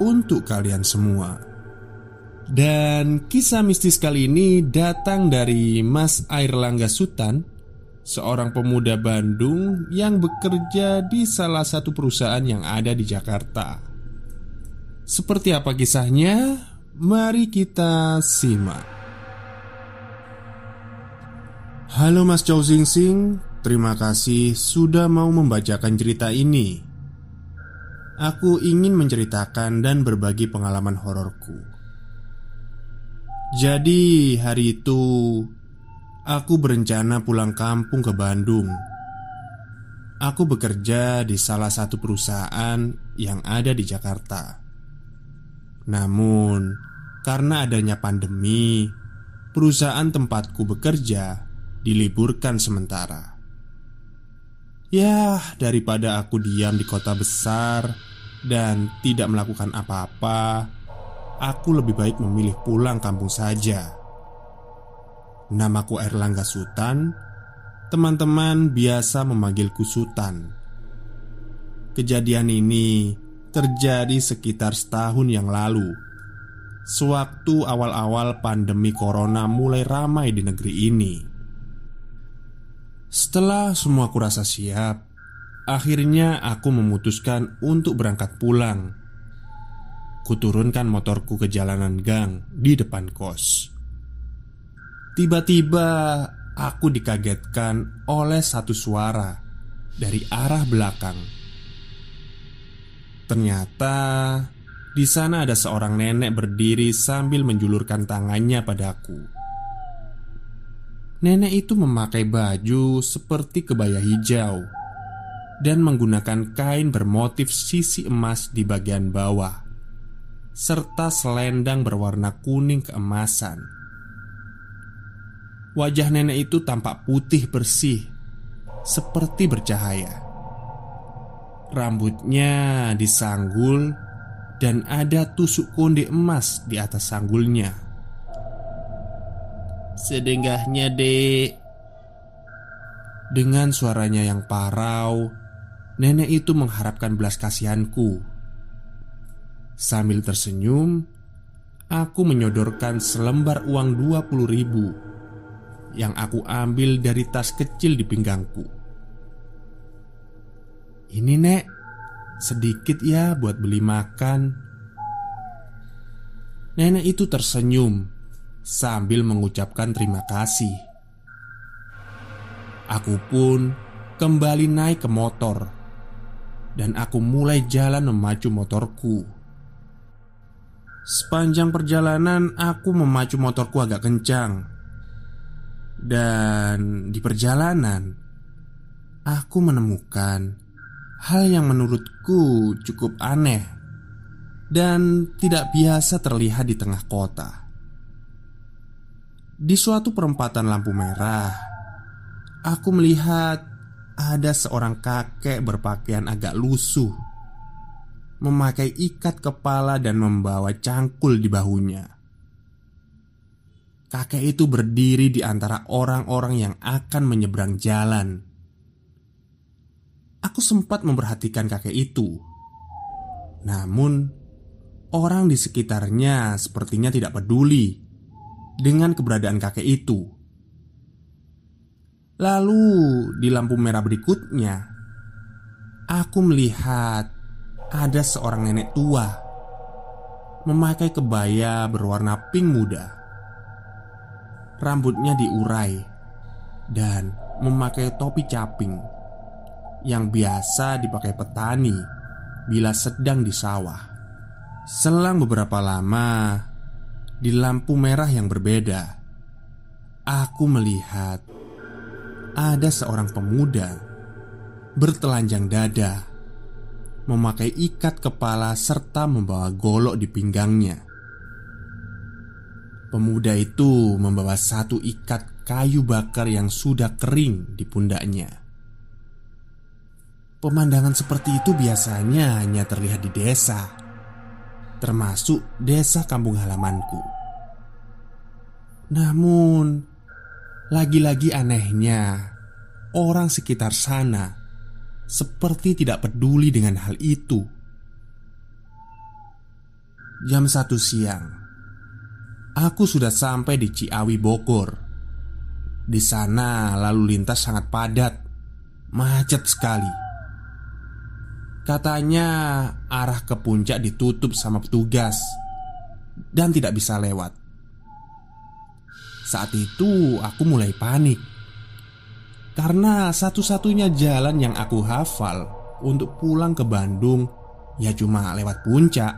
untuk kalian semua. Dan kisah mistis kali ini datang dari Mas Airlangga Sutan, seorang pemuda Bandung yang bekerja di salah satu perusahaan yang ada di Jakarta. Seperti apa kisahnya? Mari kita simak. Halo Mas Chow Sing Sing, Terima kasih sudah mau membacakan cerita ini. Aku ingin menceritakan dan berbagi pengalaman hororku. Jadi, hari itu aku berencana pulang kampung ke Bandung. Aku bekerja di salah satu perusahaan yang ada di Jakarta. Namun, karena adanya pandemi, perusahaan tempatku bekerja diliburkan sementara. Ya, daripada aku diam di kota besar dan tidak melakukan apa-apa, aku lebih baik memilih pulang kampung saja. Namaku Erlangga Sultan. Teman-teman biasa memanggilku Sultan. Kejadian ini terjadi sekitar setahun yang lalu. Sewaktu awal-awal pandemi corona mulai ramai di negeri ini. Setelah semua kurasa siap, akhirnya aku memutuskan untuk berangkat pulang. Kuturunkan motorku ke jalanan gang di depan kos. Tiba-tiba aku dikagetkan oleh satu suara dari arah belakang. Ternyata di sana ada seorang nenek berdiri sambil menjulurkan tangannya padaku. Nenek itu memakai baju seperti kebaya hijau dan menggunakan kain bermotif sisi emas di bagian bawah, serta selendang berwarna kuning keemasan. Wajah nenek itu tampak putih bersih, seperti bercahaya. Rambutnya disanggul, dan ada tusuk konde emas di atas sanggulnya. Sedengahnya dek Dengan suaranya yang parau Nenek itu mengharapkan belas kasihanku. Sambil tersenyum Aku menyodorkan selembar uang 20 ribu Yang aku ambil dari tas kecil di pinggangku. Ini nek Sedikit ya buat beli makan. Nenek itu tersenyum sambil mengucapkan terima kasih. Aku pun kembali naik ke motor, dan aku mulai jalan memacu motorku. Sepanjang perjalanan, aku memacu motorku agak kencang, dan di perjalanan aku menemukan hal yang menurutku cukup aneh dan tidak biasa terlihat di tengah kota. Di suatu perempatan lampu merah, aku melihat ada seorang kakek berpakaian agak lusuh, memakai ikat kepala dan membawa cangkul di bahunya. Kakek itu berdiri di antara orang-orang yang akan menyeberang jalan. Aku sempat memperhatikan kakek itu, namun orang di sekitarnya sepertinya tidak peduli dengan keberadaan kakek itu. Lalu, di lampu merah berikutnya, aku melihat ada seorang nenek tua memakai kebaya berwarna pink muda. Rambutnya diurai dan memakai topi caping yang biasa dipakai petani bila sedang di sawah. Selang beberapa lama, di lampu merah yang berbeda, aku melihat ada seorang pemuda bertelanjang dada, memakai ikat kepala serta membawa golok di pinggangnya. Pemuda itu membawa satu ikat kayu bakar yang sudah kering di pundaknya. Pemandangan seperti itu biasanya hanya terlihat di desa, termasuk desa kampung halamanku. Namun, lagi-lagi anehnya, orang sekitar sana seperti tidak peduli dengan hal itu. Jam satu siang, Aku sudah sampai di Ciawi Bogor. Di sana lalu lintas sangat padat, macet sekali. Katanya arah ke puncak ditutup sama petugas dan tidak bisa lewat. Saat itu aku mulai panik. Karena satu-satunya jalan yang aku hafal untuk pulang ke Bandung ya cuma lewat puncak.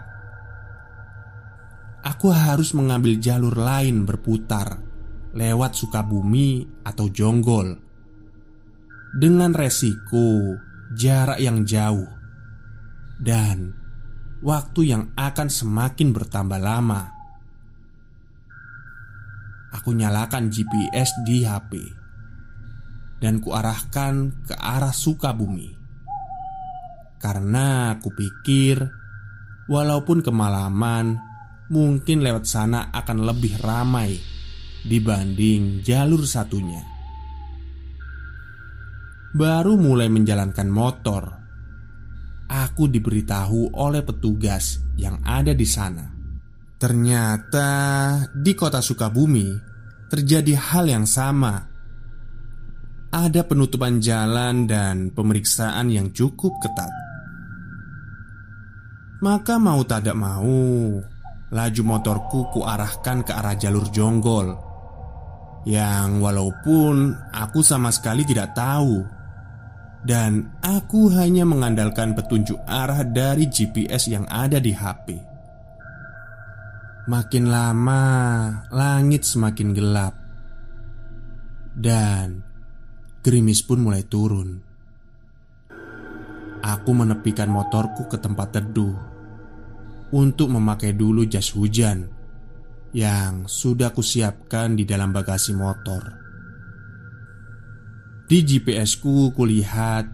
Aku harus mengambil jalur lain berputar lewat Sukabumi atau Jonggol. Dengan resiko jarak yang jauh dan waktu yang akan semakin bertambah lama. Aku nyalakan GPS di HP dan kuarahkan ke arah Sukabumi karena aku pikir walaupun kemalaman mungkin lewat sana akan lebih ramai dibanding jalur satunya. Baru mulai menjalankan motor, aku diberitahu oleh petugas yang ada di sana. Ternyata di kota Sukabumi terjadi hal yang sama. Ada penutupan jalan dan pemeriksaan yang cukup ketat. Maka mau tak mau, Laju motorku kuarahkan ke arah jalur jonggol Yang walaupun aku sama sekali tidak tahu Dan aku hanya mengandalkan petunjuk arah dari GPS yang ada di HP Makin lama langit semakin gelap Dan gerimis pun mulai turun Aku menepikan motorku ke tempat teduh untuk memakai dulu jas hujan yang sudah kusiapkan di dalam bagasi motor. Di GPS ku kulihat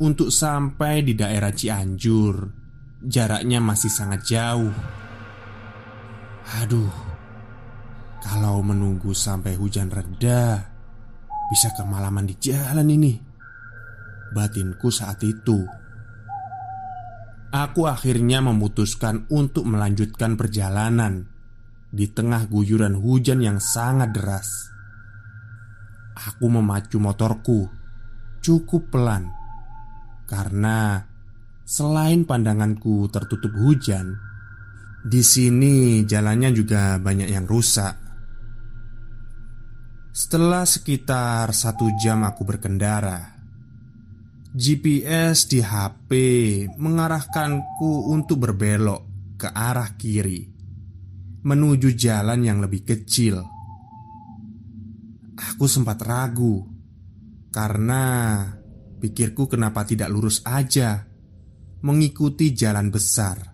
untuk sampai di daerah Cianjur jaraknya masih sangat jauh. Aduh, kalau menunggu sampai hujan reda, bisa kemalaman di jalan ini. Batinku saat itu Aku akhirnya memutuskan untuk melanjutkan perjalanan di tengah guyuran hujan yang sangat deras. Aku memacu motorku cukup pelan karena selain pandanganku tertutup hujan, di sini jalannya juga banyak yang rusak. Setelah sekitar satu jam aku berkendara, GPS di HP mengarahkanku untuk berbelok ke arah kiri menuju jalan yang lebih kecil. Aku sempat ragu karena pikirku kenapa tidak lurus aja mengikuti jalan besar.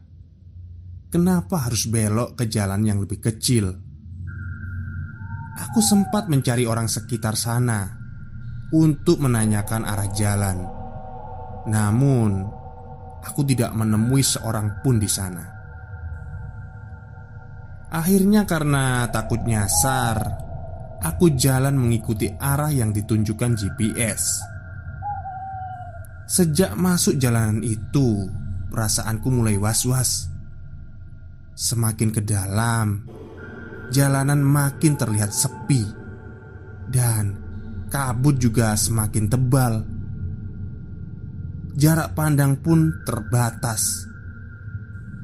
Kenapa harus belok ke jalan yang lebih kecil? Aku sempat mencari orang sekitar sana untuk menanyakan arah jalan namun, aku tidak menemui seorang pun di sana. Akhirnya, karena takut nyasar, aku jalan mengikuti arah yang ditunjukkan GPS. Sejak masuk jalanan itu, perasaanku mulai was-was. Semakin ke dalam, jalanan makin terlihat sepi, dan kabut juga semakin tebal Jarak pandang pun terbatas.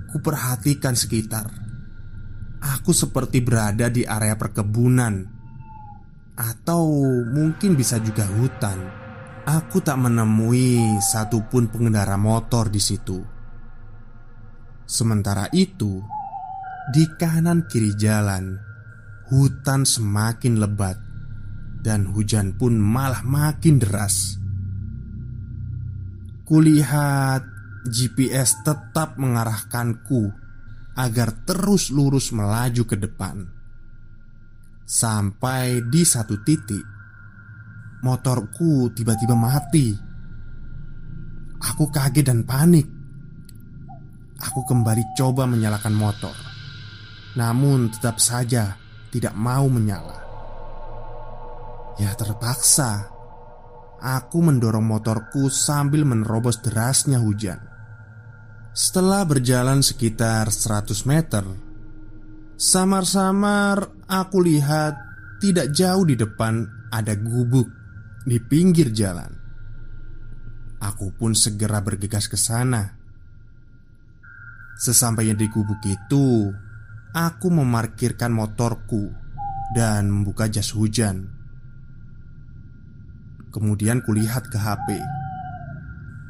Kuperhatikan sekitar. Aku seperti berada di area perkebunan, atau mungkin bisa juga hutan. Aku tak menemui satupun pengendara motor di situ. Sementara itu, di kanan kiri jalan, hutan semakin lebat dan hujan pun malah makin deras. Kulihat GPS tetap mengarahkanku agar terus lurus melaju ke depan. Sampai di satu titik Motorku tiba-tiba mati Aku kaget dan panik Aku kembali coba menyalakan motor Namun tetap saja tidak mau menyala Ya terpaksa Aku mendorong motorku sambil menerobos derasnya hujan Setelah berjalan sekitar 100 meter Samar-samar aku lihat tidak jauh di depan ada gubuk di pinggir jalan. Aku pun segera bergegas ke sana. Sesampainya di gubuk itu, aku memarkirkan motorku dan membuka jas hujan. Kemudian kulihat ke HP.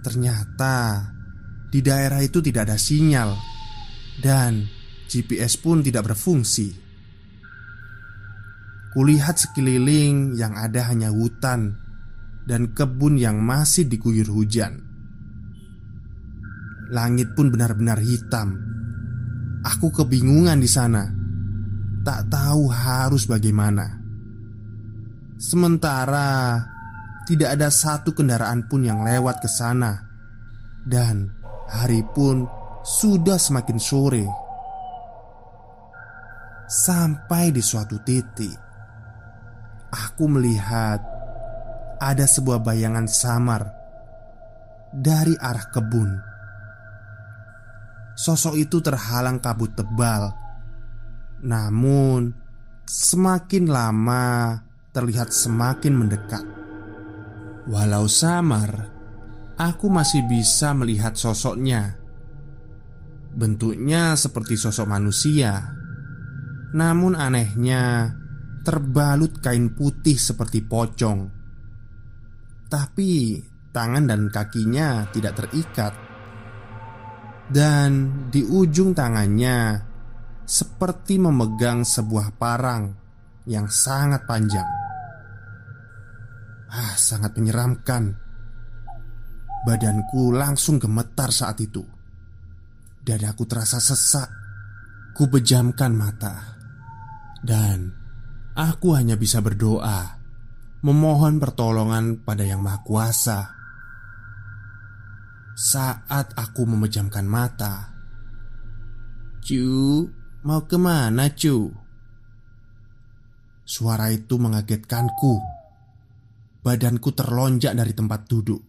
Ternyata di daerah itu tidak ada sinyal dan GPS pun tidak berfungsi. Kulihat sekeliling yang ada hanya hutan dan kebun yang masih diguyur hujan. Langit pun benar-benar hitam. Aku kebingungan di sana, tak tahu harus bagaimana. Sementara tidak ada satu kendaraan pun yang lewat ke sana, dan hari pun sudah semakin sore. Sampai di suatu titik, aku melihat ada sebuah bayangan samar dari arah kebun. Sosok itu terhalang kabut tebal, namun semakin lama terlihat semakin mendekat. Walau samar, aku masih bisa melihat sosoknya. Bentuknya seperti sosok manusia, namun anehnya terbalut kain putih seperti pocong. Tapi tangan dan kakinya tidak terikat Dan di ujung tangannya Seperti memegang sebuah parang Yang sangat panjang. Ah, sangat menyeramkan. Badanku langsung gemetar saat itu. Dadaku terasa sesak. Ku bejamkan mata. Dan aku hanya bisa berdoa memohon pertolongan pada Yang Maha Kuasa. Saat aku memejamkan mata, Cu, mau ke mana cu? Suara itu mengagetkanku. Badanku terlonjak dari tempat duduk.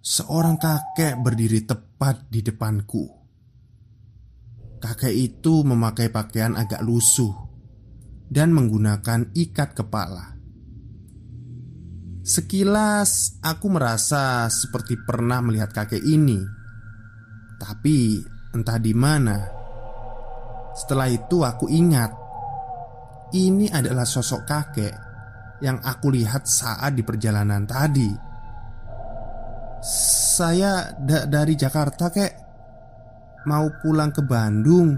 Seorang kakek berdiri tepat di depanku. Kakek itu memakai pakaian agak lusuh Dan menggunakan ikat kepala Sekilas aku merasa seperti pernah melihat kakek ini. Tapi entah di mana Setelah itu aku ingat Ini adalah sosok kakek Yang aku lihat saat di perjalanan tadi. Saya da dari Jakarta kek. Mau pulang ke Bandung.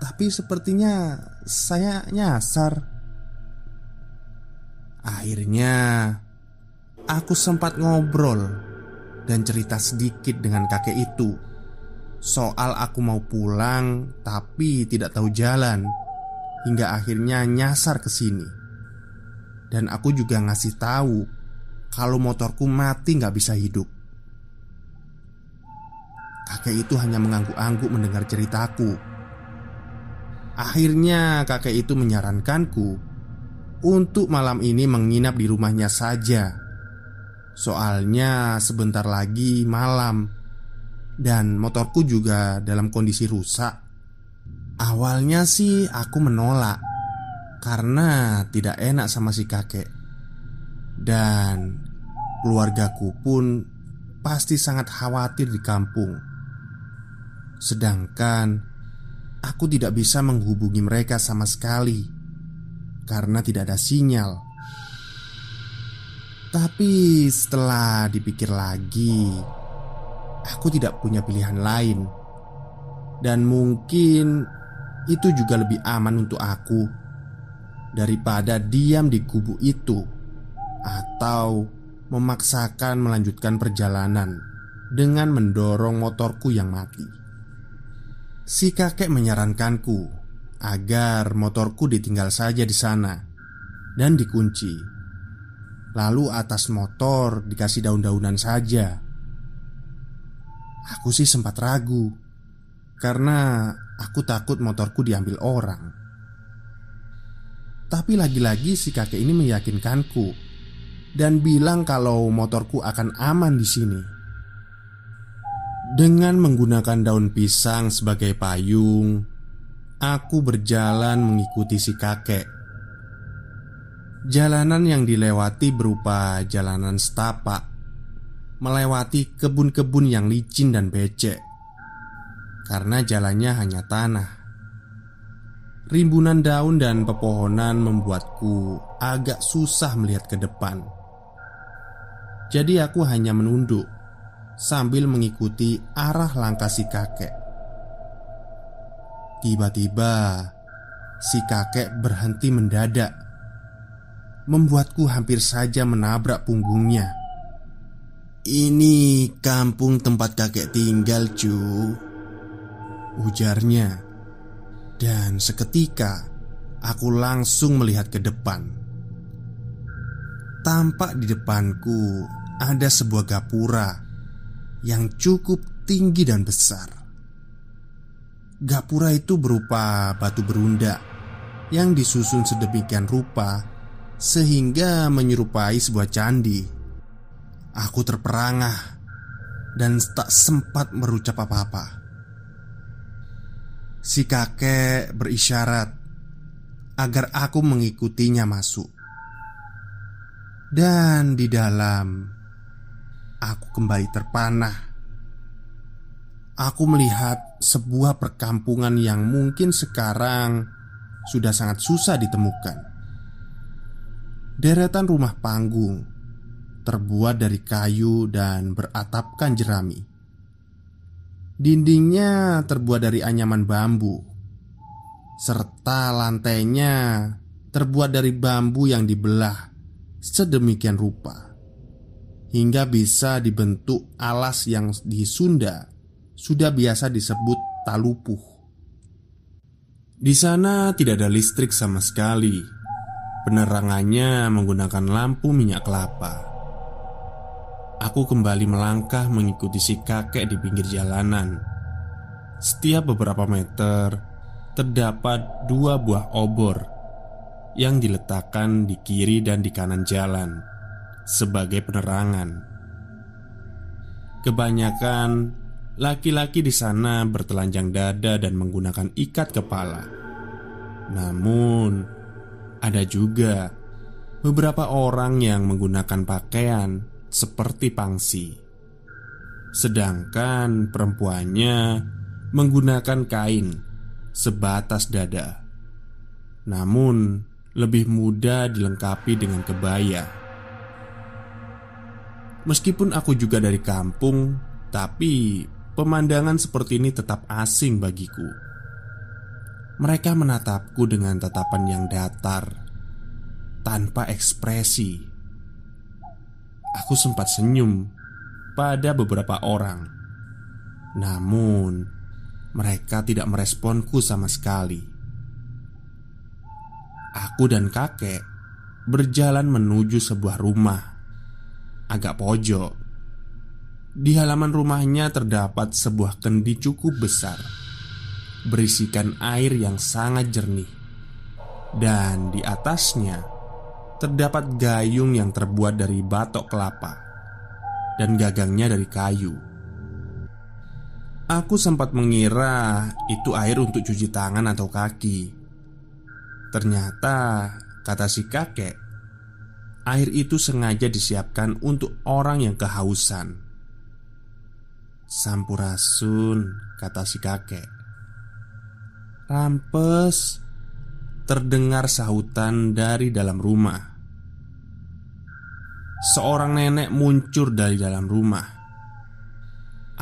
Tapi sepertinya saya nyasar Akhirnya, aku sempat ngobrol dan cerita sedikit dengan kakek itu soal aku mau pulang tapi tidak tahu jalan hingga akhirnya nyasar ke sini. Dan aku juga ngasih tahu kalau motorku mati nggak bisa hidup. Kakek itu hanya mengangguk-angguk mendengar ceritaku. Akhirnya kakek itu menyarankanku untuk malam ini menginap di rumahnya saja. Soalnya sebentar lagi malam dan motorku juga dalam kondisi rusak. Awalnya sih aku menolak karena tidak enak sama si kakek. Dan keluargaku pun pasti sangat khawatir di kampung. Sedangkan aku tidak bisa menghubungi mereka sama sekali karena tidak ada sinyal. Tapi setelah dipikir lagi, aku tidak punya pilihan lain, dan mungkin itu juga lebih aman untuk aku daripada diam di kubu itu atau memaksakan melanjutkan perjalanan dengan mendorong motorku yang mati. Si kakek menyarankanku agar motorku ditinggal saja di sana dan dikunci. Lalu atas motor dikasih daun-daunan saja. Aku sih sempat ragu karena aku takut motorku diambil orang. Tapi lagi-lagi si kakek ini meyakinkanku dan bilang kalau motorku akan aman di sini. Dengan menggunakan daun pisang sebagai payung, aku berjalan mengikuti si kakek. Jalanan yang dilewati berupa jalanan setapak, melewati kebun-kebun yang licin dan becek karena jalannya hanya tanah. Rimbunan daun dan pepohonan membuatku agak susah melihat ke depan. Jadi aku hanya menunduk sambil mengikuti arah langkah si kakek. Tiba-tiba, si kakek berhenti mendadak, membuatku hampir saja menabrak punggungnya. Ini kampung tempat kakek tinggal, cu. Ujarnya, dan seketika aku langsung melihat ke depan. Tampak di depanku ada sebuah gapura yang cukup tinggi dan besar. Gapura itu berupa batu berunda yang disusun sedemikian rupa sehingga menyerupai sebuah candi. Aku terperangah dan tak sempat merucap apa-apa. Si kakek berisyarat agar aku mengikutinya masuk. Dan di dalam Aku kembali terpanah Aku melihat sebuah perkampungan yang mungkin sekarang sudah sangat susah ditemukan. Deretan rumah panggung terbuat dari kayu dan beratapkan jerami. Dindingnya terbuat dari anyaman bambu, serta lantainya terbuat dari bambu yang dibelah sedemikian rupa hingga bisa dibentuk alas yang di Sunda sudah biasa disebut talupuh. Di sana tidak ada listrik sama sekali. Penerangannya menggunakan lampu minyak kelapa. Aku kembali melangkah mengikuti si kakek di pinggir jalanan. Setiap beberapa meter terdapat dua buah obor yang diletakkan di kiri dan di kanan jalan sebagai penerangan. Kebanyakan laki-laki di sana bertelanjang dada dan menggunakan ikat kepala. Namun, ada juga beberapa orang yang menggunakan pakaian seperti pangsi, sedangkan perempuannya menggunakan kain sebatas dada namun lebih mudah dilengkapi dengan kebaya. Meskipun aku juga dari kampung, tapi pemandangan seperti ini tetap asing bagiku. Mereka menatapku dengan tatapan yang datar, tanpa ekspresi. Aku sempat senyum pada beberapa orang, namun mereka tidak meresponku sama sekali. Aku dan kakek berjalan menuju sebuah rumah agak pojok. Di halaman rumahnya terdapat sebuah kendi cukup besar, berisikan air yang sangat jernih, dan di atasnya terdapat gayung yang terbuat dari batok kelapa dan gagangnya dari kayu. Aku sempat mengira itu air untuk cuci tangan atau kaki Ternyata, kata si kakek, air itu sengaja disiapkan untuk orang yang kehausan. Sampurasun, kata si kakek. Rampes, terdengar sahutan dari dalam rumah. Seorang nenek muncul dari dalam rumah.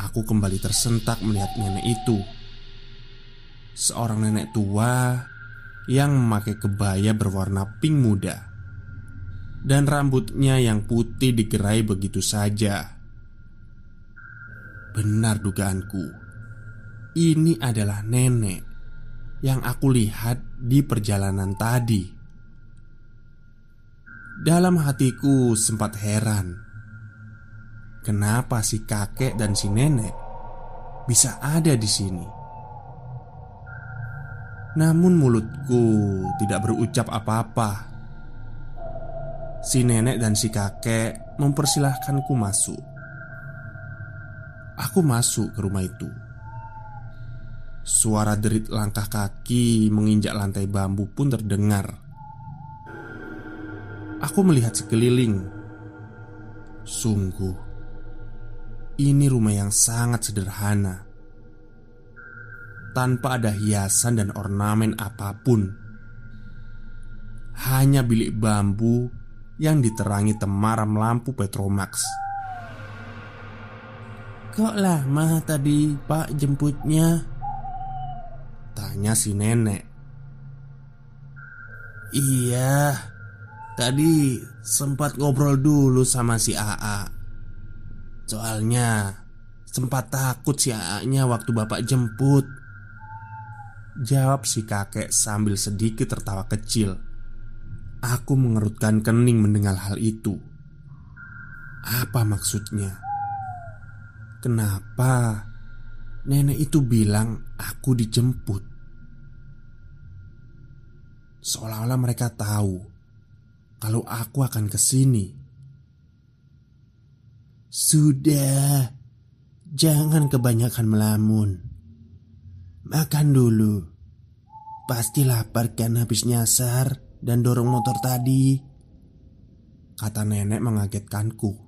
Aku kembali tersentak melihat nenek itu. Seorang nenek tua yang memakai kebaya berwarna pink muda dan rambutnya yang putih digerai begitu saja. Benar dugaanku, ini adalah nenek yang aku lihat di perjalanan tadi. Dalam hatiku sempat heran, kenapa si kakek dan si nenek bisa ada di sini. Namun mulutku tidak berucap apa-apa. Si nenek dan si kakek mempersilahkanku masuk. Aku masuk ke rumah itu. Suara derit langkah kaki menginjak lantai bambu pun terdengar. Aku melihat sekeliling. Sungguh, ini rumah yang sangat sederhana, tanpa ada hiasan dan ornamen apa pun. Hanya bilik bambu yang diterangi temaram lampu Petromax. Kok lama tadi pak jemputnya? Tanya si nenek Iya Tadi sempat ngobrol dulu sama si AA Soalnya Sempat takut si AA-nya waktu bapak jemput Jawab si kakek sambil sedikit tertawa kecil Aku mengerutkan kening mendengar hal itu. Apa maksudnya? Kenapa nenek itu bilang aku dijemput? Seolah-olah mereka tahu kalau aku akan ke sini. Sudah, jangan kebanyakan melamun. Makan dulu. Pasti lapar kan habis nyasar dan dorong motor tadi Kata nenek mengagetkanku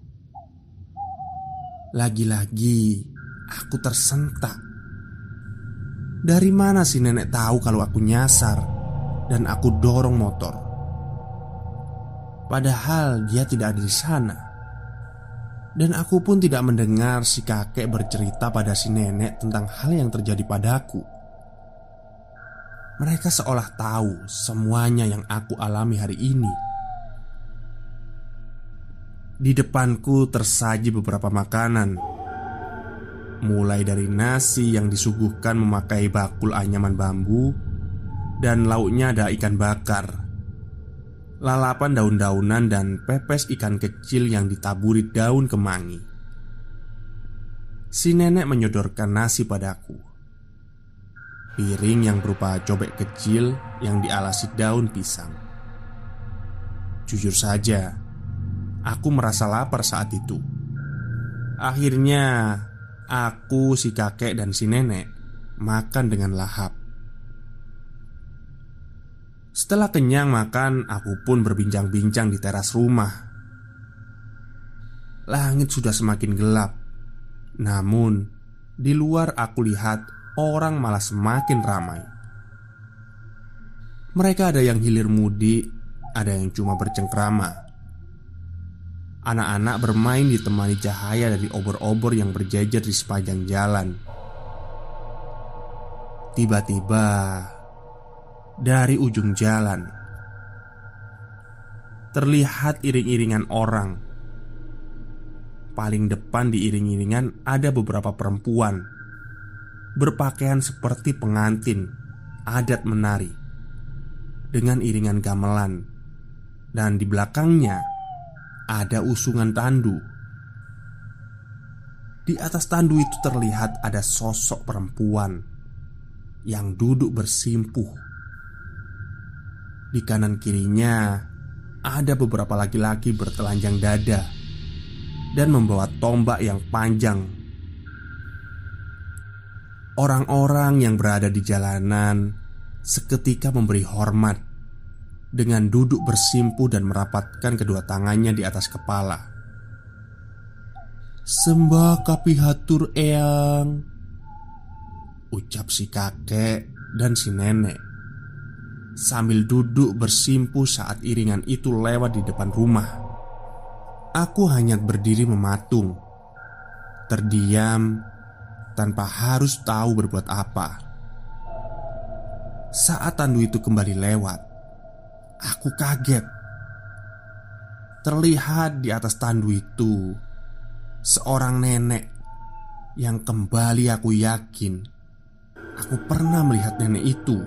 Lagi-lagi aku tersentak. Dari mana si nenek tahu kalau aku nyasar Dan aku dorong motor? Padahal dia tidak ada di sana. Dan aku pun tidak mendengar si kakek bercerita pada si nenek tentang hal yang terjadi padaku. Mereka seolah tahu semuanya yang aku alami hari ini. Di depanku tersaji beberapa makanan, mulai dari nasi yang disuguhkan memakai bakul anyaman bambu, dan lauknya ada ikan bakar, lalapan daun-daunan, dan pepes ikan kecil yang ditaburi daun kemangi. Si nenek menyodorkan nasi padaku piring yang berupa cobek kecil yang dialasi daun pisang. Jujur saja, aku merasa lapar saat itu. Akhirnya, aku, si kakek, dan si nenek makan dengan lahap. Setelah kenyang makan, aku pun berbincang-bincang di teras rumah. Langit sudah semakin gelap, namun di luar aku lihat orang malah semakin ramai. Mereka ada yang hilir mudik, ada yang cuma bercengkrama. Anak-anak bermain ditemani cahaya dari obor-obor yang berjajar di sepanjang jalan. Tiba-tiba, dari ujung jalan terlihat iring-iringan orang. Paling depan di iring-iringan ada beberapa perempuan berpakaian seperti pengantin adat menari dengan iringan gamelan, dan di belakangnya ada usungan tandu. Di atas tandu itu terlihat ada sosok perempuan yang duduk bersimpuh. Di kanan kirinya ada beberapa laki-laki bertelanjang dada dan membawa tombak yang panjang Orang-orang yang berada di jalanan seketika memberi hormat dengan duduk bersimpuh dan merapatkan kedua tangannya di atas kepala. Sembah kapihatur eyang Ucap si kakek dan si nenek Sambil duduk bersimpuh saat iringan itu lewat di depan rumah Aku hanya berdiri mematung Terdiam tanpa harus tahu berbuat apa. Saat tandu itu kembali lewat, aku kaget. Terlihat di atas tandu itu seorang nenek yang kembali aku yakin aku pernah melihat nenek itu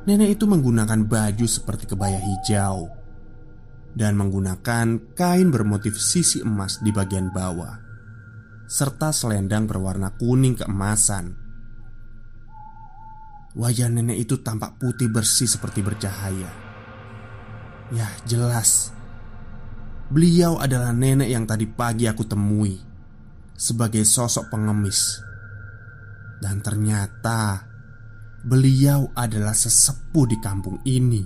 Nenek itu menggunakan baju seperti kebaya hijau dan menggunakan kain bermotif sisi emas di bagian bawah, serta selendang berwarna kuning keemasan. Wajah nenek itu tampak putih bersih seperti bercahaya. Ya, jelas beliau adalah nenek yang tadi pagi aku temui sebagai sosok pengemis, dan ternyata beliau adalah sesepuh di kampung ini.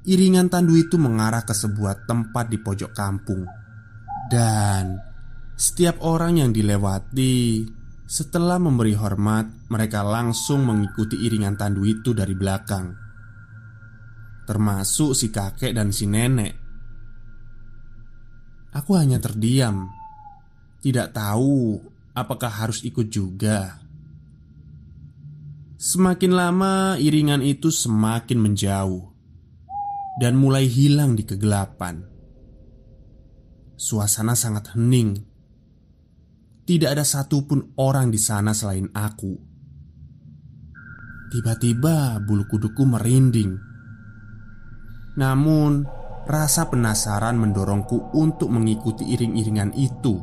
Iringan tandu itu mengarah ke sebuah tempat di pojok kampung, dan setiap orang yang dilewati setelah memberi hormat, mereka langsung mengikuti iringan tandu itu dari belakang, termasuk si kakek dan si nenek. Aku hanya terdiam, tidak tahu apakah harus ikut juga. Semakin lama iringan itu semakin menjauh Dan mulai hilang di kegelapan Suasana sangat hening Tidak ada satupun orang di sana selain aku Tiba-tiba bulu kuduku merinding Namun rasa penasaran mendorongku untuk mengikuti iring-iringan itu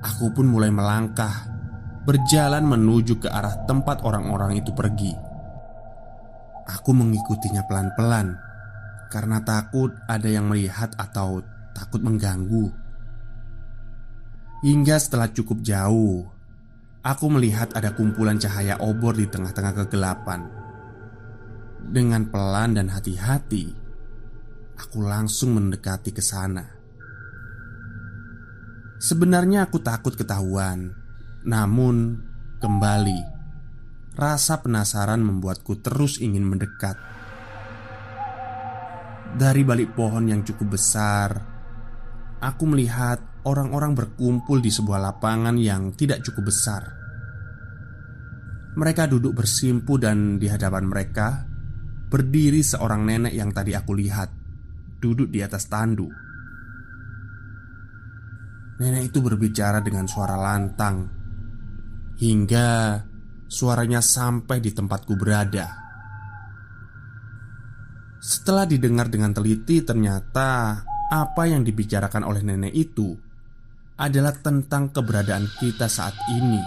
Aku pun mulai melangkah berjalan menuju ke arah tempat orang-orang itu pergi. Aku mengikutinya pelan-pelan karena takut ada yang melihat atau takut mengganggu. Hingga setelah cukup jauh, aku melihat ada kumpulan cahaya obor di tengah-tengah kegelapan. Dengan pelan dan hati-hati, aku langsung mendekati ke sana. Sebenarnya aku takut ketahuan namun, kembali rasa penasaran membuatku terus ingin mendekat. Dari balik pohon yang cukup besar, aku melihat orang-orang berkumpul di sebuah lapangan yang tidak cukup besar. Mereka duduk bersimpu, dan di hadapan mereka berdiri seorang nenek yang tadi aku lihat duduk di atas tandu. Nenek itu berbicara dengan suara lantang Hingga suaranya sampai di tempatku berada Setelah didengar dengan teliti ternyata Apa yang dibicarakan oleh nenek itu Adalah tentang keberadaan kita saat ini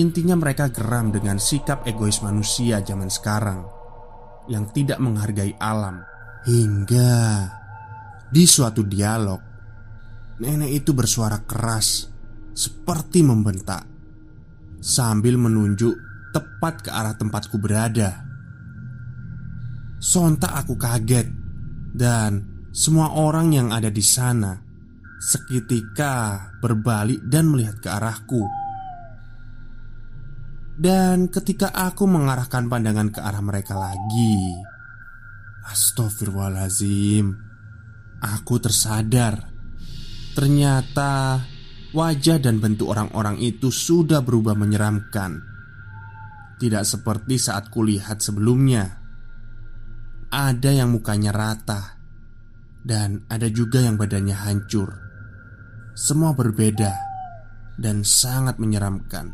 Intinya mereka geram dengan sikap egois manusia zaman sekarang Yang tidak menghargai alam Hingga di suatu dialog Nenek itu bersuara keras seperti membentak sambil menunjuk tepat ke arah tempatku berada. Sontak aku kaget dan semua orang yang ada di sana seketika berbalik dan melihat ke arahku. Dan ketika aku mengarahkan pandangan ke arah mereka lagi, astagfirullahalazim, aku tersadar. Ternyata Wajah dan bentuk orang-orang itu sudah berubah menyeramkan. Tidak seperti saat kulihat sebelumnya. Ada yang mukanya rata Dan ada juga yang badannya hancur Semua berbeda Dan sangat menyeramkan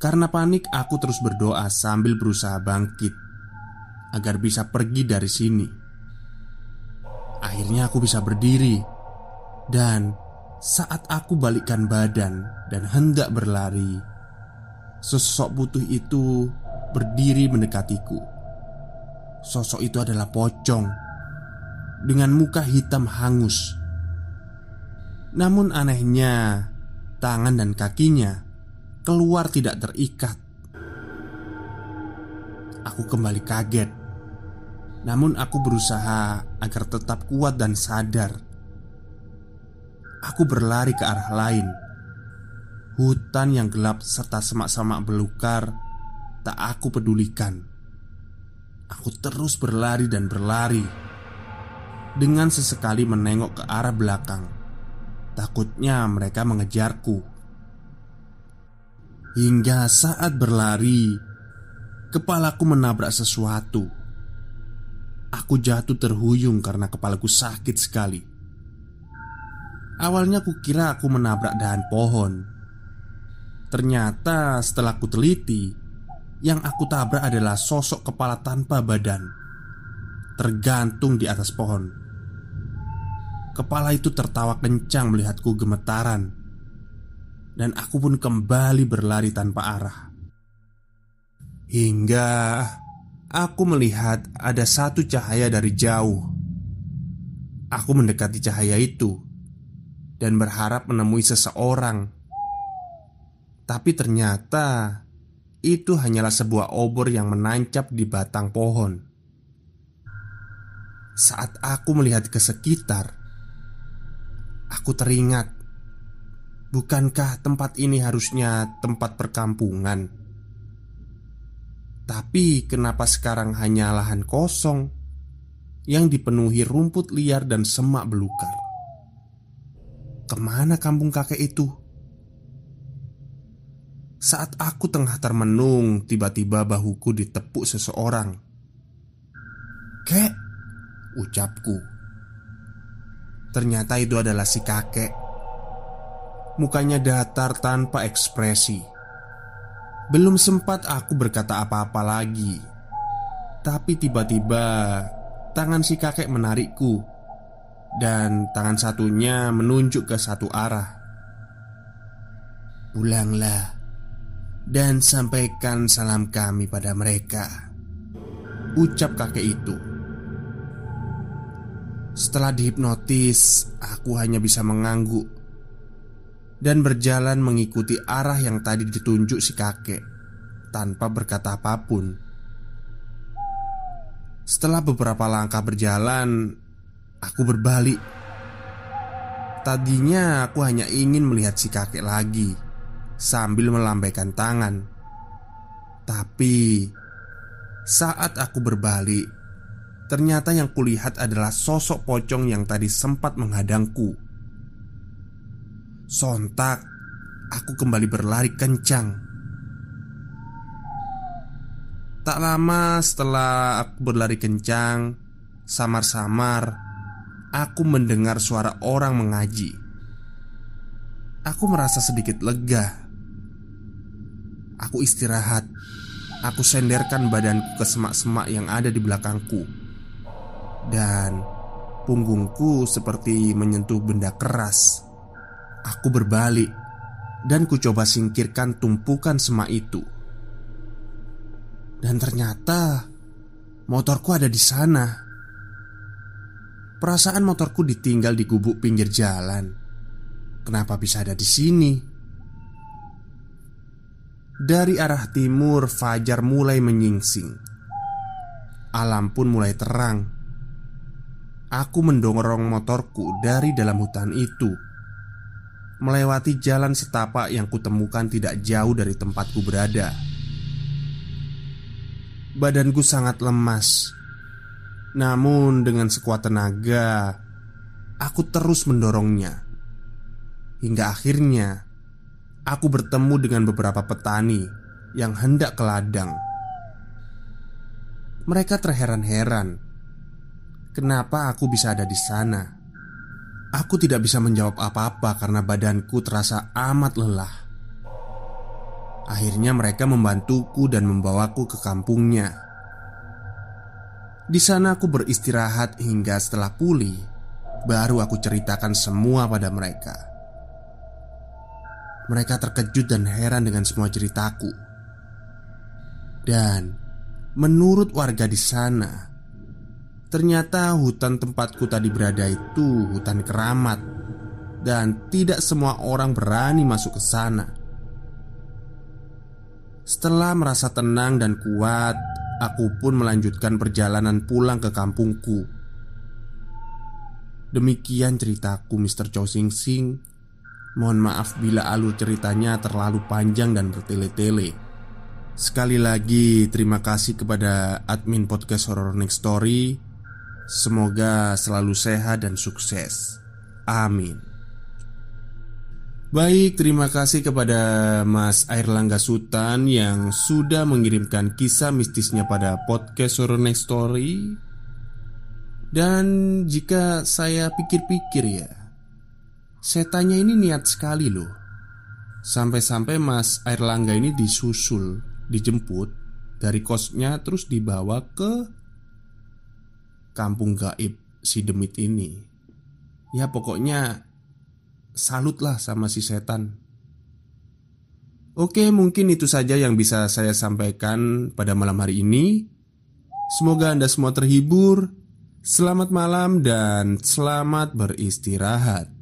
Karena panik aku terus berdoa sambil berusaha bangkit Agar bisa pergi dari sini Akhirnya aku bisa berdiri Dan saat aku balikkan badan dan hendak berlari, sosok putih itu berdiri mendekatiku. Sosok itu adalah pocong dengan muka hitam hangus. Namun anehnya, tangan dan kakinya keluar tidak terikat. Aku kembali kaget. Namun aku berusaha agar tetap kuat dan sadar Aku berlari ke arah lain. Hutan yang gelap serta semak-semak belukar tak aku pedulikan. Aku terus berlari dan berlari dengan sesekali menengok ke arah belakang. Takutnya mereka mengejarku. Hingga saat berlari, kepalaku menabrak sesuatu. Aku jatuh terhuyung karena kepalaku sakit sekali. Awalnya kukira aku menabrak dahan pohon Ternyata setelah ku teliti Yang aku tabrak adalah sosok kepala tanpa badan Tergantung di atas pohon Kepala itu tertawa kencang melihatku gemetaran. Dan aku pun kembali berlari tanpa arah. Hingga aku melihat ada satu cahaya dari jauh. Aku mendekati cahaya itu Dan berharap menemui seseorang. Tapi ternyata itu hanyalah sebuah obor yang menancap di batang pohon. Saat aku melihat ke sekitar, aku teringat, bukankah tempat ini harusnya tempat perkampungan? Tapi kenapa sekarang hanya lahan kosong yang dipenuhi rumput liar dan semak belukar? Ke mana kampung kakek itu? Saat aku tengah termenung, tiba-tiba bahuku ditepuk seseorang. "Kek," ucapku. Ternyata itu adalah si kakek. Mukanya datar tanpa ekspresi. Belum sempat aku berkata apa-apa lagi. Tapi tiba-tiba tangan si kakek menarikku dan tangan satunya menunjuk ke satu arah. Pulanglah dan sampaikan salam kami pada mereka. Ucap kakek itu. Setelah dihipnotis, aku hanya bisa mengangguk dan berjalan mengikuti arah yang tadi ditunjuk si kakek tanpa berkata apa pun. Setelah beberapa langkah berjalan, aku berbalik. Tadinya aku hanya ingin melihat si kakek lagi sambil melambaikan tangan. Tapi saat aku berbalik, ternyata yang kulihat adalah sosok pocong yang tadi sempat menghadangku. Sontak, aku kembali berlari kencang. Tak lama setelah aku berlari kencang, samar-samar aku mendengar suara orang mengaji. Aku merasa sedikit lega Aku istirahat Aku senderkan badanku ke semak-semak yang ada di belakangku Dan punggungku seperti menyentuh benda keras Aku berbalik Dan ku coba singkirkan tumpukan semak itu Dan ternyata Motorku ada di sana Perasaan motorku ditinggal di gubuk pinggir jalan Kenapa bisa ada di sini? Dari arah timur, fajar mulai menyingsing. Alam pun mulai terang. Aku mendorong motorku dari dalam hutan itu, melewati jalan setapak yang kutemukan tidak jauh dari tempatku berada. Badanku sangat lemas, namun dengan sekuat tenaga, aku terus mendorongnya hingga akhirnya aku bertemu dengan beberapa petani yang hendak ke ladang. Mereka terheran-heran, kenapa aku bisa ada di sana. Aku tidak bisa menjawab apa-apa karena badanku terasa amat lelah. Akhirnya, mereka membantuku dan membawaku ke kampungnya. Di sana, aku beristirahat hingga setelah pulih, baru aku ceritakan semua pada mereka. Mereka terkejut dan heran dengan semua ceritaku. Dan menurut warga di sana, ternyata hutan tempatku tadi berada itu hutan keramat dan tidak semua orang berani masuk ke sana. Setelah merasa tenang dan kuat, aku pun melanjutkan perjalanan pulang ke kampungku. Demikian ceritaku Mr. Chow Sing Sing Mohon maaf bila alur ceritanya terlalu panjang dan bertele-tele. Sekali lagi terima kasih kepada admin podcast Horror Next Story. Semoga selalu sehat dan sukses. Amin. Baik, terima kasih kepada Mas Airlangga Sultan yang sudah mengirimkan kisah mistisnya pada podcast Horror Next Story. Dan jika saya pikir-pikir ya, Setannya ini niat sekali loh Sampai-sampai Mas Airlangga ini disusul Dijemput Dari kosnya terus dibawa ke Kampung gaib si demit ini. Ya pokoknya Salut lah sama si setan. Oke mungkin itu saja yang bisa saya sampaikan pada malam hari ini. Semoga Anda semua terhibur. Selamat malam dan selamat beristirahat